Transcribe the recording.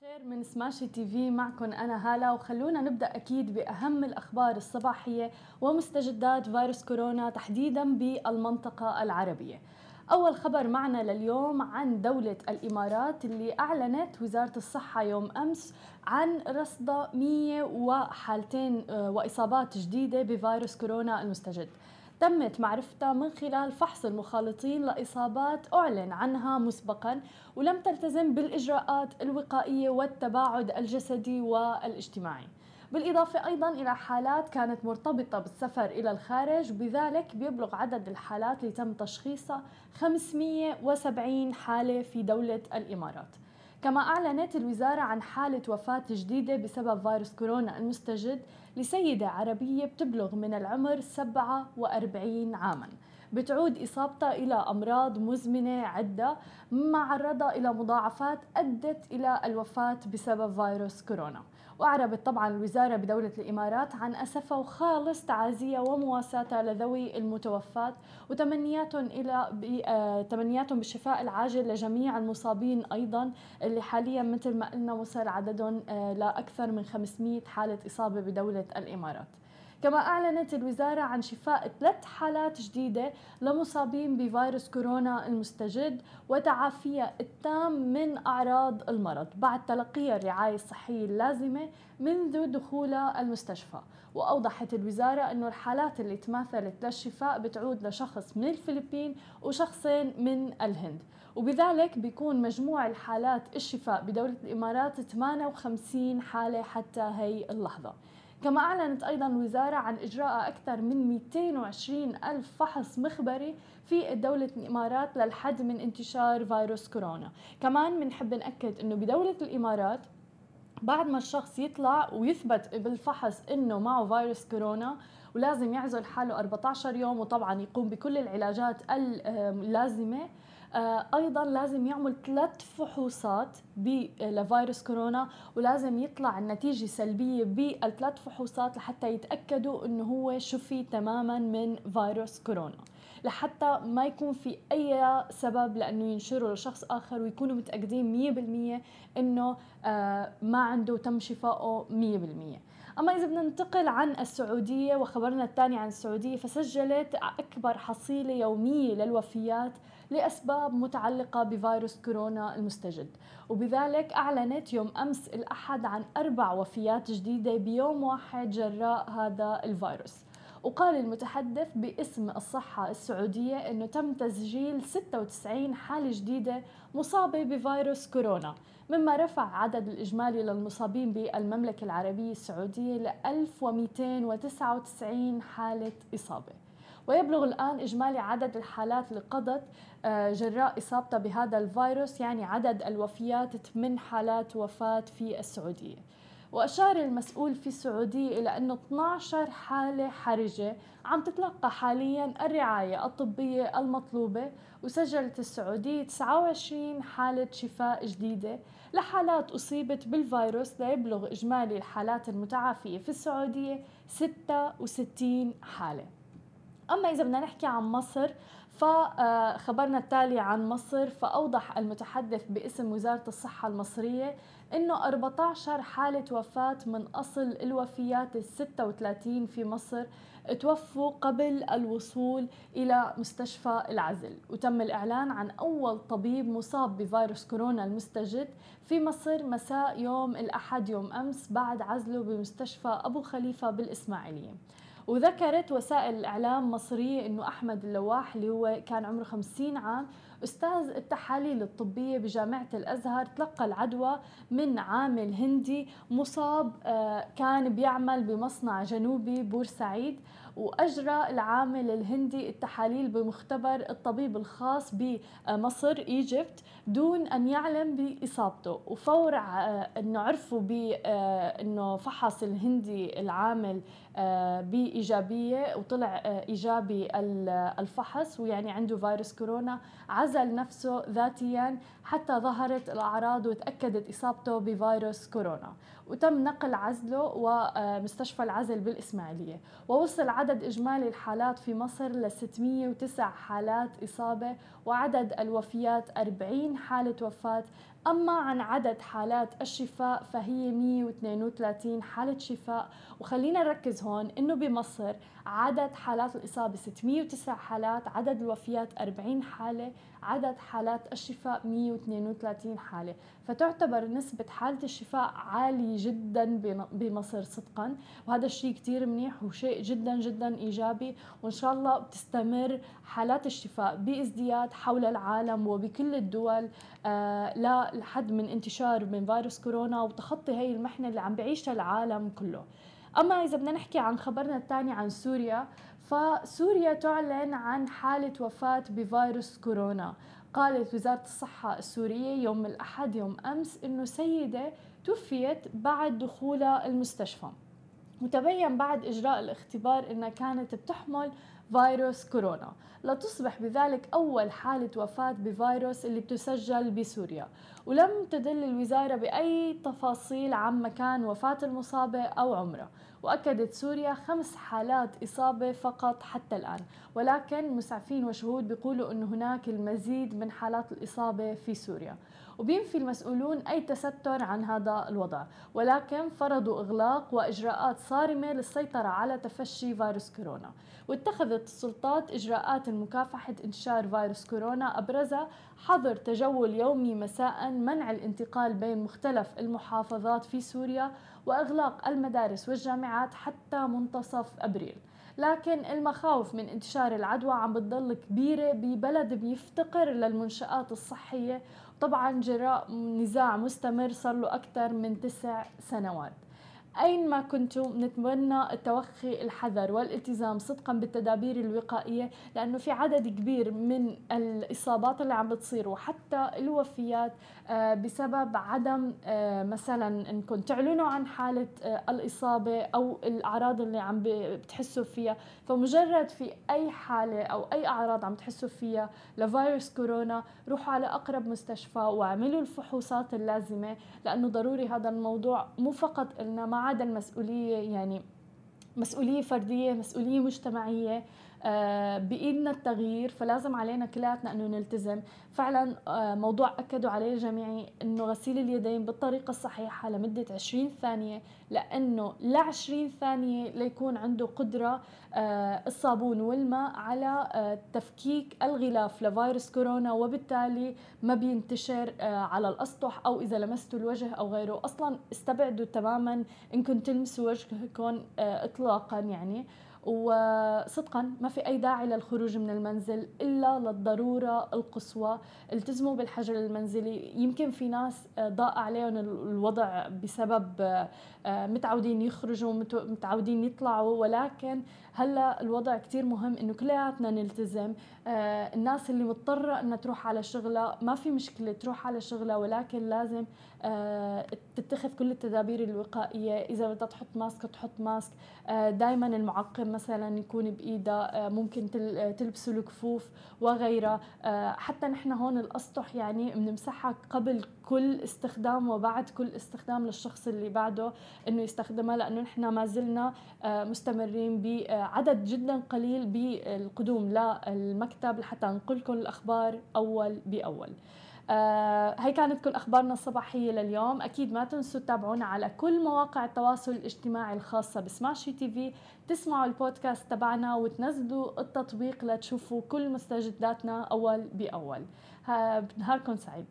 خير من سماشي تي في معكم أنا هالة وخلونا نبدأ أكيد بأهم الأخبار الصباحية ومستجدات فيروس كورونا تحديدا بالمنطقة العربية. أول خبر معنا لليوم عن دولة الإمارات اللي أعلنت وزارة الصحة يوم أمس عن رصد 100 وحالتين آه، وإصابات جديدة بفيروس كورونا المستجد. تمت معرفتها من خلال فحص المخالطين لإصابات أعلن عنها مسبقا ولم تلتزم بالإجراءات الوقائية والتباعد الجسدي والاجتماعي. بالإضافة أيضا إلى حالات كانت مرتبطة بالسفر إلى الخارج بذلك بيبلغ عدد الحالات اللي تم تشخيصها 570 حالة في دولة الإمارات. كما أعلنت الوزارة عن حالة وفاة جديدة بسبب فيروس كورونا المستجد لسيدة عربية بتبلغ من العمر 47 عاماً. بتعود إصابتها إلى أمراض مزمنة عدة مما عرضها إلى مضاعفات أدت إلى الوفاة بسبب فيروس كورونا. وأعربت طبعا الوزارة بدولة الإمارات عن أسفها وخالص تعازيها ومواساتها لذوي المتوفات وتمنياتهم إلى آه، تمنياتهم بالشفاء العاجل لجميع المصابين أيضا اللي حاليا مثل ما قلنا وصل عددهم آه، لأكثر من 500 حالة إصابة بدولة الإمارات. كما أعلنت الوزارة عن شفاء ثلاث حالات جديدة لمصابين بفيروس كورونا المستجد وتعافيها التام من أعراض المرض بعد تلقيها الرعاية الصحية اللازمة منذ دخولها المستشفى. وأوضحت الوزارة أن الحالات اللي تماثلت للشفاء بتعود لشخص من الفلبين وشخصين من الهند. وبذلك بيكون مجموع الحالات الشفاء بدولة الإمارات 58 حالة حتى هي اللحظة. كما أعلنت أيضا الوزارة عن إجراء أكثر من 220 ألف فحص مخبري في دولة الإمارات للحد من انتشار فيروس كورونا. كمان بنحب نأكد أنه بدولة الإمارات بعد ما الشخص يطلع ويثبت بالفحص إنه معه فيروس كورونا ولازم يعزل حاله 14 يوم وطبعا يقوم بكل العلاجات اللازمه أيضا لازم يعمل ثلاث فحوصات لفيروس كورونا ولازم يطلع النتيجة سلبية بالثلاث فحوصات لحتى يتأكدوا إنه هو شفي تماما من فيروس كورونا. لحتى ما يكون في أي سبب لأنه ينشره لشخص آخر ويكونوا متأكدين 100% إنه آه، ما عنده تم شفائه 100% أما إذا بدنا ننتقل عن السعودية وخبرنا الثاني عن السعودية فسجلت أكبر حصيلة يومية للوفيات لأسباب متعلقة بفيروس كورونا المستجد. وبذلك أعلنت يوم أمس الأحد عن أربع وفيات جديدة بيوم واحد جراء هذا الفيروس. وقال المتحدث باسم الصحة السعودية أنه تم تسجيل 96 حالة جديدة مصابة بفيروس كورونا مما رفع عدد الإجمالي للمصابين بالمملكة العربية السعودية ل 1299 حالة إصابة. ويبلغ الآن إجمالي عدد الحالات اللي قضت آه، جراء إصابتها بهذا الفيروس يعني عدد الوفيات 8 حالات وفاة في السعودية. وأشار المسؤول في السعودية إلى أنه 12 حالة حرجة عم تتلقى حاليا الرعاية الطبية المطلوبة وسجلت السعودية 29 حالة شفاء جديدة لحالات أصيبت بالفيروس ليبلغ إجمالي الحالات المتعافية في السعودية 66 حالة. أما إذا بدنا نحكي عن مصر فخبرنا التالي عن مصر فأوضح المتحدث باسم وزارة الصحة المصرية أنه 14 حالة وفاة من أصل الوفيات ال 36 في مصر توفوا قبل الوصول إلى مستشفى العزل. وتم الإعلان عن أول طبيب مصاب بفيروس كورونا المستجد في مصر مساء يوم الأحد يوم أمس بعد عزله بمستشفى أبو خليفة بالإسماعيلية. وذكرت وسائل الإعلام مصرية أنه أحمد اللواح اللي هو كان عمره 50 عام أستاذ التحاليل الطبية بجامعة الأزهر تلقى العدوى من عامل هندي مصاب آه، كان بيعمل بمصنع جنوبي بورسعيد. وأجرى العامل الهندي التحاليل بمختبر الطبيب الخاص بمصر إيجيبت دون أن يعلم بإصابته. وفور آه، أنه عرفوا بأنه آه، فحص الهندي العامل بإيجابية وطلع إيجابي الفحص ويعني عنده فيروس كورونا. عزل نفسه ذاتيا حتى ظهرت الأعراض وتأكدت إصابته بفيروس كورونا. وتم نقل عزله ومستشفى العزل بالإسماعيلية. ووصل عدد إجمالي الحالات في مصر ل 609 حالات إصابة وعدد الوفيات 40 حالة وفاة أما عن عدد حالات الشفاء فهي 132 حالة شفاء. وخلينا نركز هون إنه بمصر عدد حالات الإصابة 609 حالات عدد الوفيات 40 حالة عدد حالات الشفاء 132 حالة. فتعتبر نسبة حالة الشفاء عالية جدا بمصر صدقا. وهذا الشيء كتير منيح وشيء جدا جدا إيجابي. وإن شاء الله بتستمر حالات الشفاء بازدياد حول العالم وبكل الدول آه لحد من انتشار من فيروس كورونا وتخطي هي المحنة اللي عم بعيشها العالم كله. أما إذا بدنا نحكي عن خبرنا الثاني عن سوريا فسوريا تعلن عن حالة وفاة بفيروس كورونا. قالت وزارة الصحة السورية يوم الأحد يوم أمس أنه سيدة توفيت بعد دخولها المستشفى. وتبين بعد إجراء الاختبار أنها كانت بتحمل فيروس كورونا. لتصبح بذلك أول حالة وفاة بفيروس اللي بتسجل بسوريا. ولم تدل الوزارة بأي تفاصيل عن مكان وفاة المصابة أو عمره. وأكدت سوريا خمس حالات إصابة فقط حتى الآن. ولكن مسعفين وشهود بيقولوا أن هناك المزيد من حالات الإصابة في سوريا. وبينفي المسؤولون أي تستر عن هذا الوضع. ولكن فرضوا إغلاق وإجراءات صارمة للسيطرة على تفشي فيروس كورونا. واتخذت السلطات إجراءات مكافحة إنتشار فيروس كورونا أبرزها حظر تجول يومي مساء منع الانتقال بين مختلف المحافظات في سوريا وإغلاق المدارس والجامعات حتى منتصف أبريل. لكن المخاوف من انتشار العدوى عم بتضل كبيرة ببلد بيفتقر للمنشآت الصحية طبعا جراء نزاع مستمر صار له أكثر من تسع سنوات. أينما كنتم؟ نتمنى التوخي الحذر والالتزام صدقا بالتدابير الوقائية لأنه في عدد كبير من الإصابات اللي عم بتصير وحتى الوفيات آه، بسبب عدم آه، مثلا انكم تعلنوا عن حالة آه، الإصابة أو الأعراض اللي عم بتحسوا فيها. فمجرد في أي حالة أو أي أعراض عم تحسوا فيها لفيروس كورونا روحوا على أقرب مستشفى واعملوا الفحوصات اللازمة لأنه ضروري هذا الموضوع مو فقط إلنا ما عدا المسؤولية يعني مسؤولية فردية مسؤولية مجتمعية. آه، بإيدنا التغيير فلازم علينا كلياتنا أنه نلتزم. فعلا آه، موضوع أكدوا عليه الجميع أنه غسيل اليدين بالطريقة الصحيحة لمدة 20 ثانية لأنه ل 20 ثانية ليكون عنده قدرة آه، الصابون والماء على تفكيك الغلاف لفيروس كورونا وبالتالي ما بينتشر على الأسطح أو إذا لمستوا الوجه أو غيره. أصلا استبعدوا تماما إنكم تلمسوا وجهكم إطلاقا يعني. وصدقا ما في أي داعي للخروج من المنزل إلا للضرورة القصوى. التزموا بالحجر المنزلي. يمكن في ناس آه، ضاق عليهم الوضع بسبب آه، آه، متعودين يخرجوا متعودين يطلعوا. ولكن هلا الوضع كتير مهم إنه كلياتنا نلتزم. الناس اللي مضطرة إنها تروح على شغلها ما في مشكلة تروح على شغلها ولكن لازم تتخذ كل التدابير الوقائية. إذا بدها تحط ماسك تحط ماسك. دائما المعقم مثلا يكون بايدها ممكن تلبسوا الكفوف وغيرها حتى نحن هون الأسطح يعني بنمسحها قبل كل استخدام وبعد كل استخدام للشخص اللي بعده إنه يستخدمها لأنه نحن ما زلنا آه، مستمرين بعدد جدا قليل بالقدوم للمكتب لحتى نقلكم الأخبار أول بأول. آه هي كانت كل أخبارنا الصباحية لليوم. أكيد ما تنسوا تتابعونا على كل مواقع التواصل الاجتماعي الخاصة بسماشي تي في. تسمعوا البودكاست تبعنا وتنزلوا التطبيق لتشوفوا كل مستجداتنا أول بأول. نهاركم سعيد.